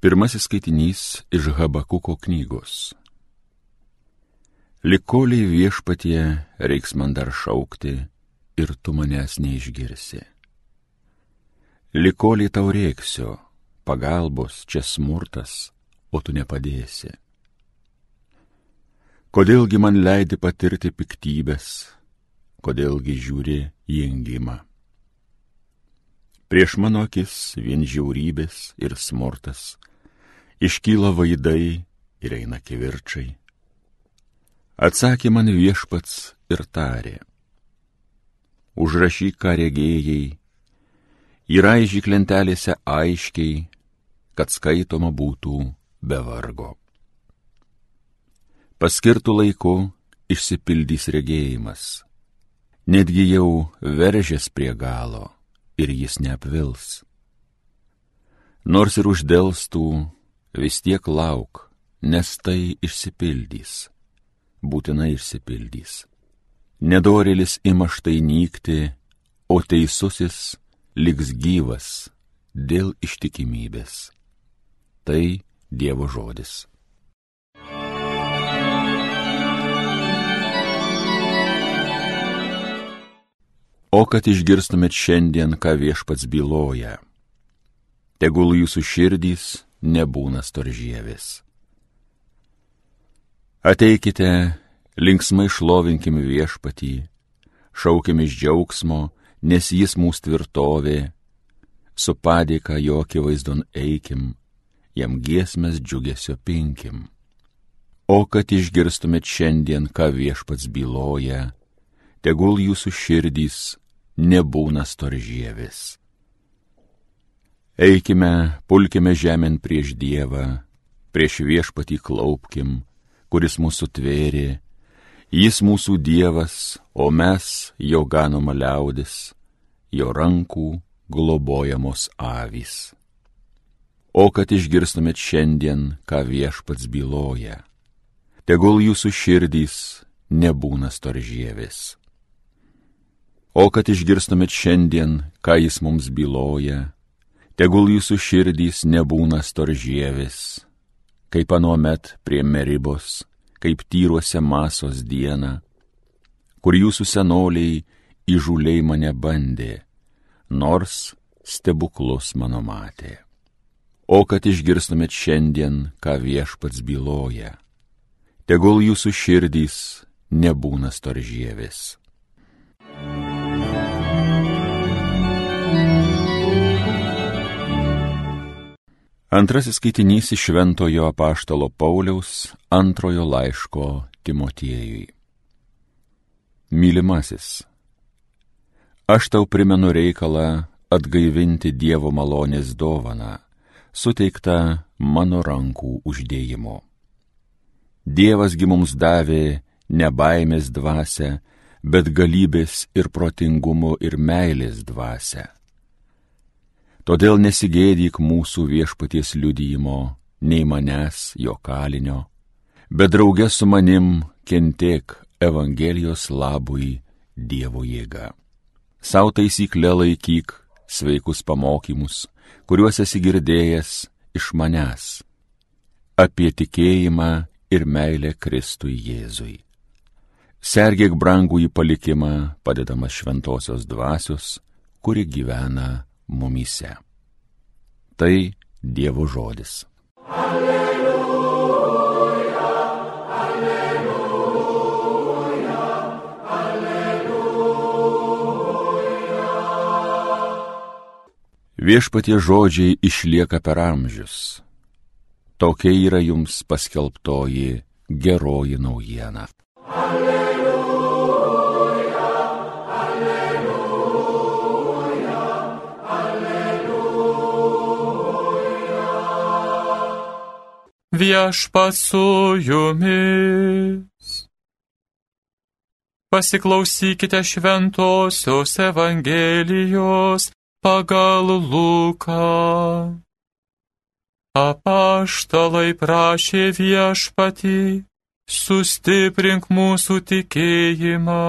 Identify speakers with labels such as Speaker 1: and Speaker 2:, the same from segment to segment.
Speaker 1: Pirmasis skaitinys iš Habakuko knygos. Likoliai viešpatie reiks man dar šaukti ir tu manęs neišgirsi. Likoliai tau reiksiu, pagalbos čia smurtas, o tu nepadėsi. Kodėlgi man leidi patirti piktybės, kodėlgi žiūri jėngimą. Prieš mano akis vien žiaurybės ir smurtas, iškyla vaidai ir eina kivirčiai. Atsakė man viešpats ir tarė. Užrašyk, ką regėjai, įraižyk lentelėse aiškiai, kad skaitoma būtų be vargo. Paskirtų laiku išsipildys regėjimas, netgi jau veržės prie galo ir jis neapvils. Nors ir uždėlstų, vis tiek lauk, nes tai išsipildys, būtinai išsipildys. Nedorėlis ima štai nykti, o teisusis liks gyvas dėl ištikimybės. Tai Dievo žodis. O kad išgirstumėt šiandien, ką viešpats byloja, tegul jūsų širdys nebūna storžievis. Ateikite, linksmai šlovinkim viešpatį, šaukim iš džiaugsmo, nes jis mūsų tvirtovė, su padėka jo akivaizdon eikim, jam giesmės džiugesio pinkim. O kad išgirstumėt šiandien, ką viešpats byloja, tegul jūsų širdys nebūna storžievis. Eikime, pulkime žemėn prieš Dievą, prieš viešpatį klaupkim, kuris mūsų tvėrė, jis mūsų Dievas, o mes jo ganoma liaudis, jo rankų globojamos avys. O kad išgirstumėt šiandien, ką viešpats byloja, tegul jūsų širdys nebūna storžievis. O kad išgirstumėt šiandien, ką jis mums byloja, Tegul jūsų širdys nebūna storžievis, kaip anuomet prie meribos, kaip tyruose masos dieną, kur jūsų senoliai įžuliai mane bandė, nors stebuklus mano matė. O kad išgirstumėt šiandien, ką viešpats byloja, tegul jūsų širdys nebūna storžievis. Antrasis skaitinys iš Šventojo apaštalo Pauliaus antrojo laiško Timotiejui. Mylimasis, aš tau primenu reikalą atgaivinti Dievo malonės dovaną, suteiktą mano rankų uždėjimu. Dievasgi mums davė ne baimės dvasę, bet galybės ir protingumo ir meilės dvasę Todėl nesigėdyk mūsų viešpaties liudyjimo, nei manęs, jo kalinio, bet draugė su manim kentiek Evangelijos labui Dievo jėga. Sau taisyklę laikyk sveikus pamokymus, kuriuos esi girdėjęs iš manęs apie tikėjimą ir meilę Kristui Jėzui. Sergėk brangų į palikimą, padedamas šventosios dvasios, kuri gyvena mumyse. Tai Dievo žodis. Alleluja, alleluja, alleluja. Viešpatie žodžiai išlieka per amžius. Tokia yra jums paskelbtoji geroji naujiena. Alleluja.
Speaker 2: Viešpat su jumis. Pasiklausykite šventosios Evangelijos pagal Luką. Apaštalai prašė viešpatį, sustiprink mūsų tikėjimą.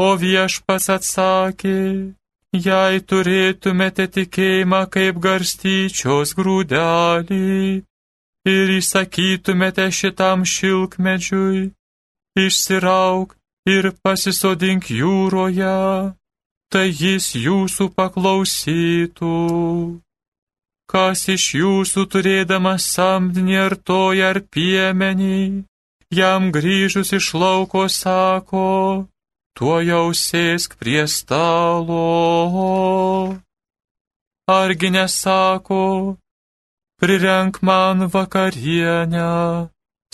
Speaker 2: O viešpas atsakė, jei turėtumėte tikėjimą kaip garstyčios grūdelį ir įsakytumėte šitam šilkmedžiui, išsirauk ir pasisodink jūroje, tai jis jūsų paklausytų. Kas iš jūsų turėdamas samdinį ar toją ar piemenį, jam grįžus iš lauko sako, tuo jau sėsk prie stalo. Argi nesako, prirenk man vakarienę,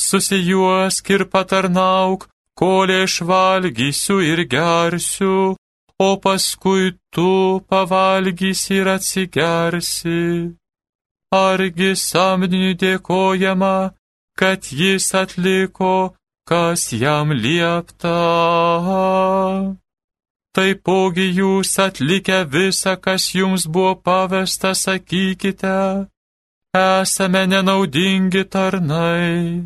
Speaker 2: susijuosk ir patarnauk, kol aš valgysiu ir gersiu, o paskui tu pavalgysi ir atsigersi. Argi samdiniui dėkojama, kad jis atliko, kas jam liepta. Taipogi jūs atlikę visą, kas jums buvo pavesta, sakykite, esame nenaudingi tarnai.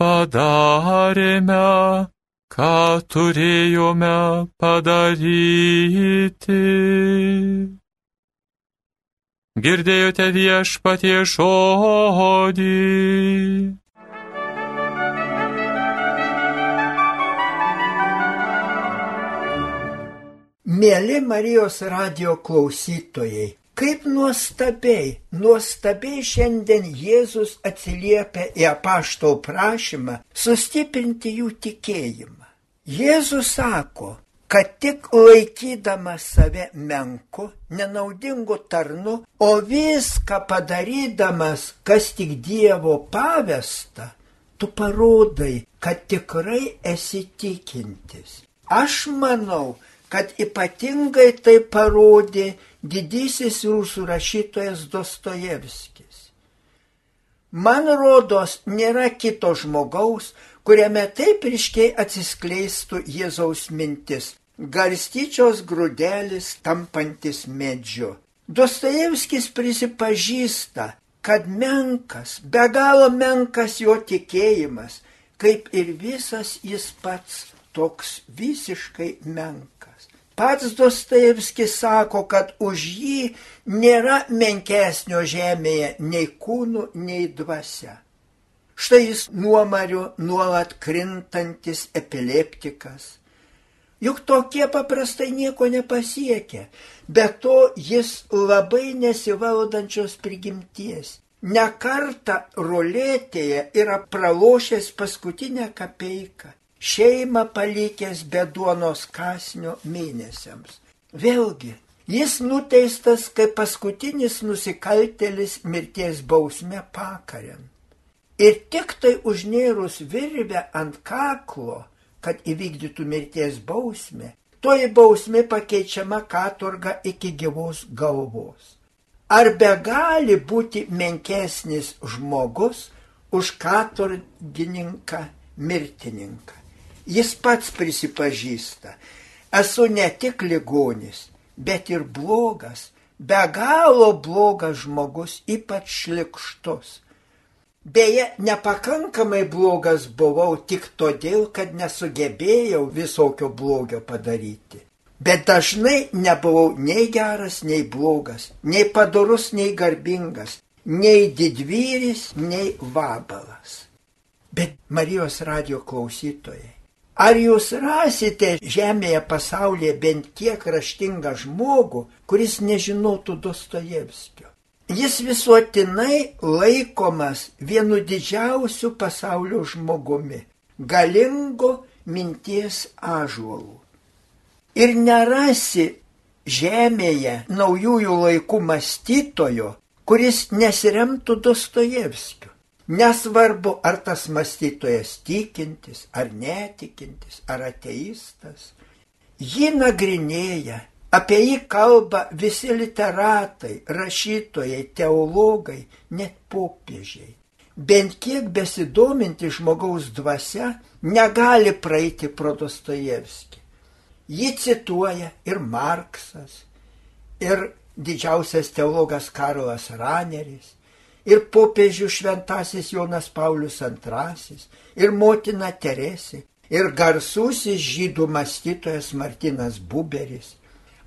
Speaker 2: Padarėme, ką turėjome padaryti. Girdėjote viešpatie žodį.
Speaker 3: Mėly Marijos radio klausytojai, kaip nuostabiai, nuostabiai šiandien Jėzus atsiliepia į apaštau prašymą sustiprinti jų tikėjimą. Jėzus sako, kad tik laikydamas save menku, nenaudingu tarnu, o viską padarydamas, kas tik Dievo pavesta, tu parodai, kad tikrai esi tikintis. Aš manau, kad ypatingai tai parodė didysis rusų rašytojas Dostojevskis. Man rodos, nėra kito žmogaus, kuriame taip ryškiai atsiskleistų Jėzaus mintis garstyčios grūdelis tampantis medžiu. Dostojevskis prisipažįsta, kad menkas, be galo menkas jo tikėjimas, kaip ir visas jis pats toks visiškai menkas. Pats Dostojevskis sako, kad už jį nėra menkesnio žemėje nei kūnų, nei dvasia. Štai jis nuomariu nuolat krintantis epileptikas, Juk tokie paprastai nieko nepasiekia, bet to jis labai nesivaldančios prigimties. Nekarta rolėtėje yra pralošęs paskutinę kapeiką, šeimą palikęs be duonos kasnio mėnesiams. Vėlgi, jis nuteistas kaip paskutinis nusikaltelis mirties bausme pakariant. Ir tik tai užnėrus virvę ant kaklo, kad įvykdytų mirties bausmę, toji bausmė pakeičiama katurga iki gyvos galvos. Ar be gali būti menkesnis žmogus už katurgininką mirtininką? Jis pats prisipažįsta, esu ne tik ligonis, bet ir blogas, be galo blogas žmogus, ypač šlikštus Beje, nepakankamai blogas buvau tik todėl, kad nesugebėjau visokio blogio padaryti. Bet dažnai nebuvau nei geras, nei blogas, nei padorus, nei garbingas, nei didvyris, nei vabalas. Bet Marijos radio klausytojai, ar jūs rasite žemėje pasaulyje bent kiek raštingą žmogų, kuris nežinotų Dostojevskio? Jis visuotinai laikomas vienu didžiausiu pasaulio žmogumi, galingo minties ažuolų. Ir nerasi žemėje naujųjų laikų mąstytojo, kuris nesiremtų Dostojevskiu. Nesvarbu, ar tas mąstytojas tikintis, ar netikintis, ar ateistas. Ji nagrinėja Apie jį kalba visi literatai, rašytojai, teologai, net popiežiai. Bent kiek besidominti žmogaus dvasia negali praeiti pro Dostojevskį. Jį cituoja ir Marksas, ir didžiausias teologas Karlas Raneris, ir popiežių šventasis Jonas Paulius II, ir motina Teresė, ir garsusis žydų mąstytojas Martinas Buberis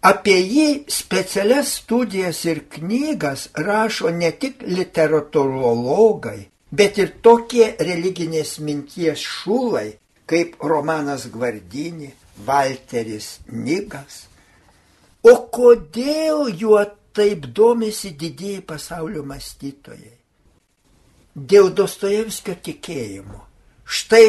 Speaker 3: Apie jį specialias studijas ir knygas rašo ne tik literatūrologai, bet ir tokie religinės minties šūlai kaip Romanas Gvardinį, Walteris Nigas. O kodėl juo taip domisi didieji pasaulio mąstytojai? Dėl Dostojevskio tikėjimo. Štai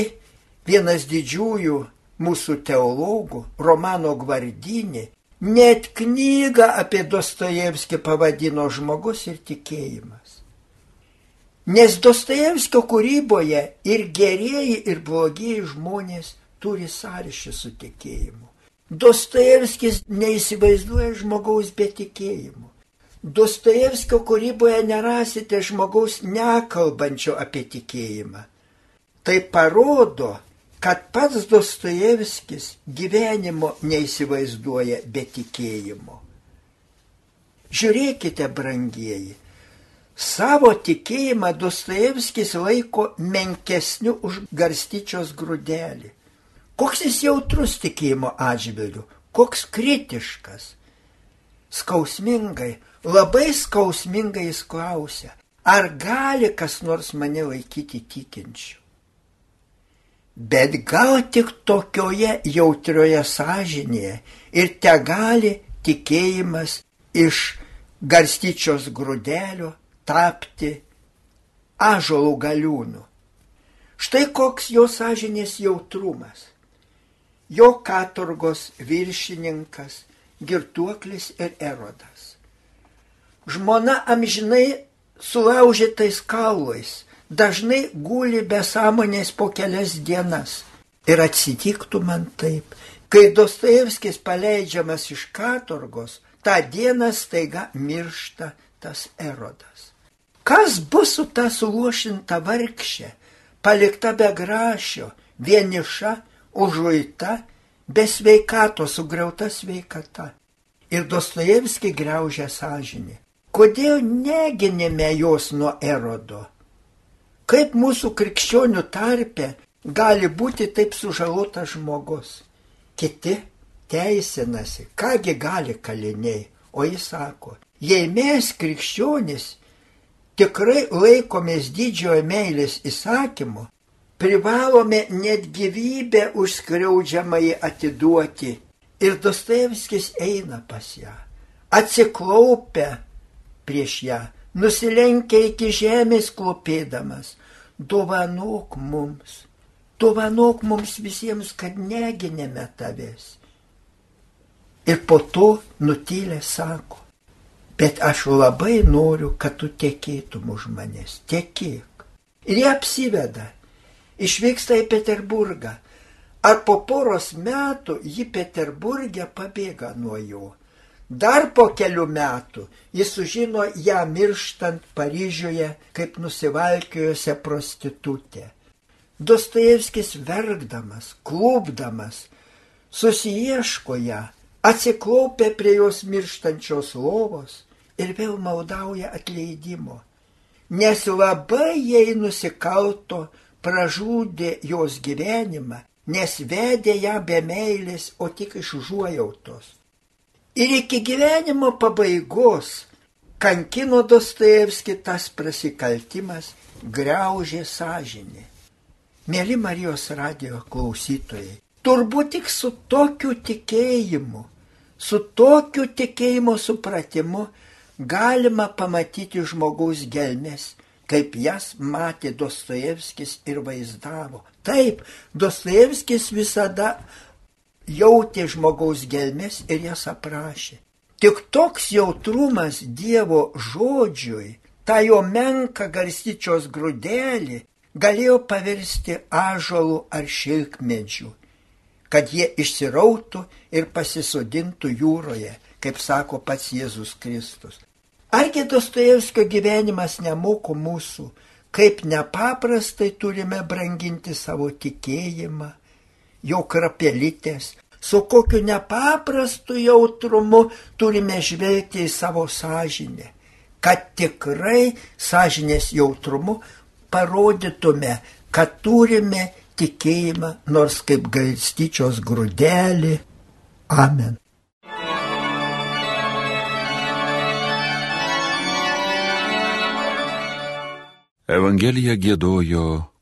Speaker 3: vienas didžiųjų mūsų teologų, Romano Gvardinį, net knygą apie Dostojevskį pavadino žmogus ir tikėjimas. Nes Dostojevskio kūryboje ir gerieji, ir blogieji žmonės turi sąryšį su tikėjimu. Dostojevskis neįsivaizduoja žmogaus be tikėjimo. Dostojevskio kūryboje nerasite žmogaus nekalbančio apie tikėjimą. Tai parodo, kad pats Dostojevskis gyvenimo neįsivaizduoja be tikėjimo. Žiūrėkite, brangieji, Savo tikėjimą Dostojevskis laiko menkesniu už garstyčios grūdelį. Koks jis jautrus tikėjimo atžvilgiu, koks kritiškas. Skausmingai, labai skausmingai jis klausia, ar gali kas nors mane laikyti tikinčiu. Bet gal tik tokioje jautrioje sąžinėje ir te gali tikėjimas iš garstyčios grūdelio tapti ažolų galiūnų. Štai koks jo sąžinės jautrumas. Jo katurgos viršininkas, girtuoklis ir erodas. Žmona amžinai sulaužytais kaulais, dažnai guli be sąmonės po kelias dienas. Ir atsitiktų man taip, kai Dostojevskis paleidžiamas iš katurgos, tą dieną staiga miršta tas erodas. Kas bus su ta suluošinta vargšė, palikta be grašio, vieniša, užuita, be sveikato, sugriauta sveikata. Ir Dostojevski greužia sąžinį. Kodėl neginėme jos nuo erodo? Kaip mūsų krikščionių tarpe gali būti taip sužalotas žmogus? Kiti teisinasi, kągi gali kaliniai, o jis sako, jei mes krikščionis tikrai laikomės didžiojo meilės įsakymu, privalome net gyvybę užskriaudžiamai atiduoti. Ir Dostojevskis eina pas ją, atsiklaupia prieš ją, nusilenkia iki žemės klopėdamas, dovanok mums, dovanok mums visiems, kad neginėme tavęs. Ir po to nutylė sako, bet aš labai noriu, kad tu tekėtum už manęs, tekėk. Ir jie apsiveda, išvyksta į Peterburgą. Ar po poros metų ji Peterburgė pabėga nuo jo. Dar po kelių metų jis sužino ją mirštant Paryžiuje kaip nusivalkėjusią prostitutę. Dostojevskis verkdamas, klūpdamas, susieško ją, atsiklaupia prie jos mirštančios lovos ir vėl maudauja atleidimo, nes labai jai nusikalto, pražudė jos gyvenimą, nes vedė ją be meilės, o tik iš užuojautos. Ir iki gyvenimo pabaigos kankino Dostojevski tas prasikaltimas, greužė sąžinį. Mėly Marijos radio klausytojai, turbūt tik su tokiu tikėjimu, su tokiu tikėjimo supratimu galima pamatyti žmogaus gelmes, kaip jas matė Dostojevskis ir vaizdavo. Taip, Dostojevskis visada jautė žmogaus gelmes ir jas aprašė. Tik toks jautrumas Dievo žodžiui, tą jo menką garstyčios grūdelį, galėjo pavirsti ažolų ar šilkmedžių, kad jie išsirautų ir pasisodintų jūroje, kaip sako pats Jėzus Kristus. Argi Dostojevskio gyvenimas nemoko mūsų, kaip nepaprastai turime branginti savo tikėjimą, jo krapelytės, su kokiu nepaprastu jautrumu turime žvelgti į savo sąžinę, kad tikrai sąžinės jautrumu parodytume, kad turime tikėjimą, nors kaip galstyčios grūdelį. Amen.
Speaker 1: Evangelija gėdojo